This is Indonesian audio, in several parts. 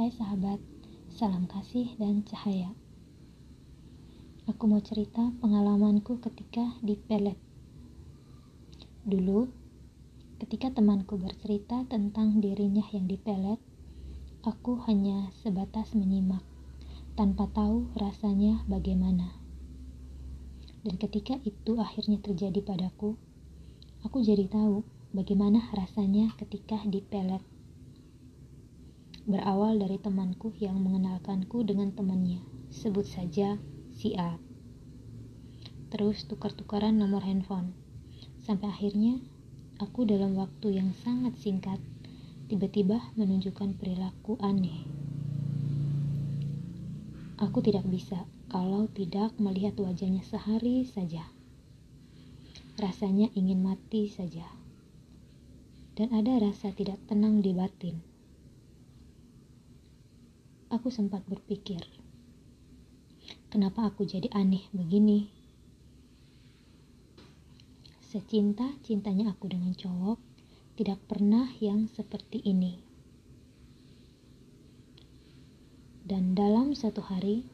Hai sahabat, salam kasih dan cahaya. Aku mau cerita pengalamanku ketika di pelet. Dulu, ketika temanku bercerita tentang dirinya yang dipelet, aku hanya sebatas menyimak, tanpa tahu rasanya bagaimana. Dan ketika itu akhirnya terjadi padaku, aku jadi tahu bagaimana rasanya ketika dipelet berawal dari temanku yang mengenalkanku dengan temannya. Sebut saja si A. Terus tukar-tukaran nomor handphone. Sampai akhirnya aku dalam waktu yang sangat singkat tiba-tiba menunjukkan perilaku aneh. Aku tidak bisa kalau tidak melihat wajahnya sehari saja. Rasanya ingin mati saja. Dan ada rasa tidak tenang di batin aku sempat berpikir, kenapa aku jadi aneh begini? Secinta-cintanya aku dengan cowok, tidak pernah yang seperti ini. Dan dalam satu hari,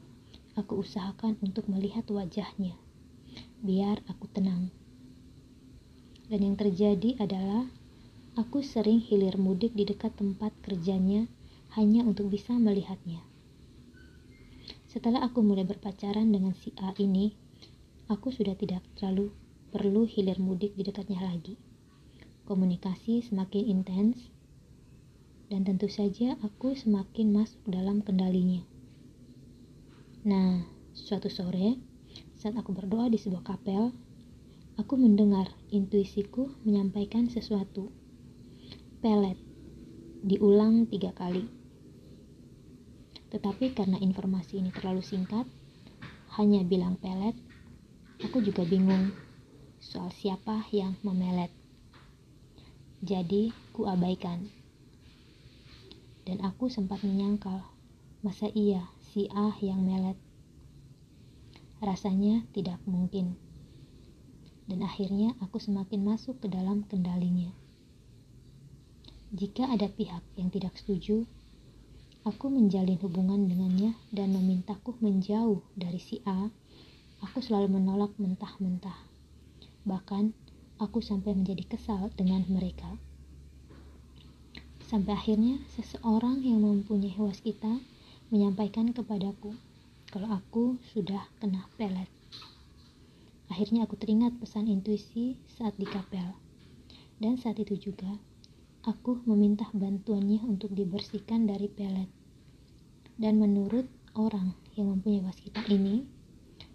aku usahakan untuk melihat wajahnya, biar aku tenang. Dan yang terjadi adalah aku sering hilir mudik di dekat tempat kerjanya hanya untuk bisa melihatnya. Setelah aku mulai berpacaran dengan si A ini, aku sudah tidak terlalu perlu hilir mudik di dekatnya lagi. Komunikasi semakin intens, dan tentu saja aku semakin masuk dalam kendalinya. Nah, suatu sore, saat aku berdoa di sebuah kapel, aku mendengar intuisiku menyampaikan sesuatu. Pelet, diulang tiga kali. Tetapi karena informasi ini terlalu singkat, hanya bilang pelet, aku juga bingung soal siapa yang memelet. Jadi, ku abaikan. Dan aku sempat menyangkal, masa iya si A yang melet? Rasanya tidak mungkin. Dan akhirnya aku semakin masuk ke dalam kendalinya. Jika ada pihak yang tidak setuju, Aku menjalin hubungan dengannya dan memintaku menjauh dari si A. Aku selalu menolak mentah-mentah. Bahkan, aku sampai menjadi kesal dengan mereka. Sampai akhirnya, seseorang yang mempunyai waskita menyampaikan kepadaku kalau aku sudah kena pelet. Akhirnya aku teringat pesan intuisi saat di kapel. Dan saat itu juga, aku meminta bantuannya untuk dibersihkan dari pelet. Dan menurut orang yang mempunyai waskita ini,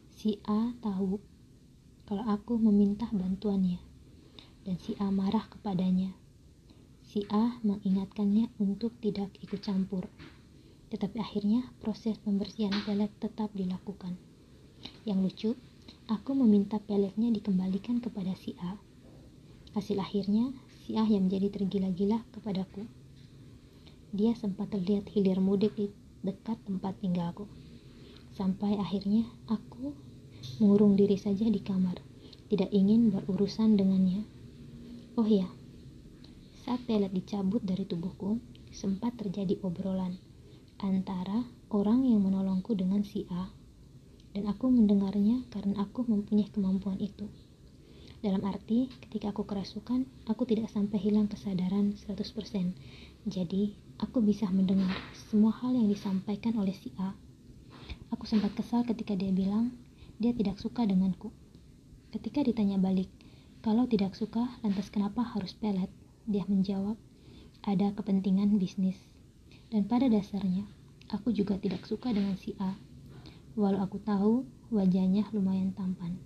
si A tahu kalau aku meminta bantuannya. Dan si A marah kepadanya. Si A mengingatkannya untuk tidak ikut campur. Tetapi akhirnya proses pembersihan pelet tetap dilakukan. Yang lucu, aku meminta peletnya dikembalikan kepada si A. Hasil akhirnya, si A yang menjadi tergila-gila kepadaku. Dia sempat terlihat hilir mudik di dekat tempat tinggalku. Sampai akhirnya aku mengurung diri saja di kamar, tidak ingin berurusan dengannya. Oh ya, saat pelet dicabut dari tubuhku, sempat terjadi obrolan antara orang yang menolongku dengan si A, dan aku mendengarnya karena aku mempunyai kemampuan itu. Dalam arti, ketika aku kerasukan, aku tidak sampai hilang kesadaran 100%. Jadi, Aku bisa mendengar semua hal yang disampaikan oleh si A. Aku sempat kesal ketika dia bilang dia tidak suka denganku. Ketika ditanya balik, kalau tidak suka, lantas kenapa harus pelet? Dia menjawab, ada kepentingan bisnis. Dan pada dasarnya, aku juga tidak suka dengan si A. Walau aku tahu wajahnya lumayan tampan.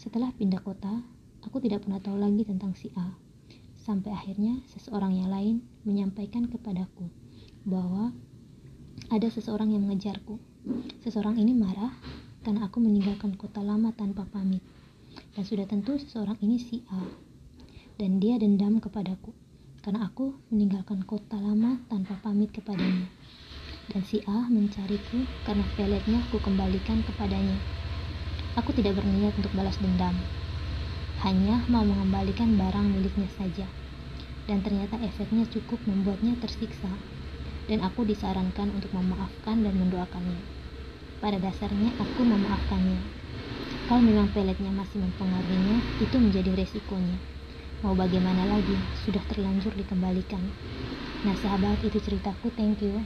Setelah pindah kota, aku tidak pernah tahu lagi tentang si A. Sampai akhirnya seseorang yang lain menyampaikan kepadaku bahwa ada seseorang yang mengejarku. Seseorang ini marah karena aku meninggalkan kota lama tanpa pamit. Dan sudah tentu seseorang ini si A. Dan dia dendam kepadaku karena aku meninggalkan kota lama tanpa pamit kepadanya. Dan si A mencariku karena peletnya aku kembalikan kepadanya. Aku tidak berniat untuk balas dendam hanya mau mengembalikan barang miliknya saja. Dan ternyata efeknya cukup membuatnya tersiksa. dan aku disarankan untuk memaafkan dan mendoakannya. Pada dasarnya aku memaafkannya. Kalau memang peletnya masih mempengaruhinya, itu menjadi resikonya. Mau bagaimana lagi, sudah terlanjur dikembalikan. Nah sahabat, itu ceritaku, thank you.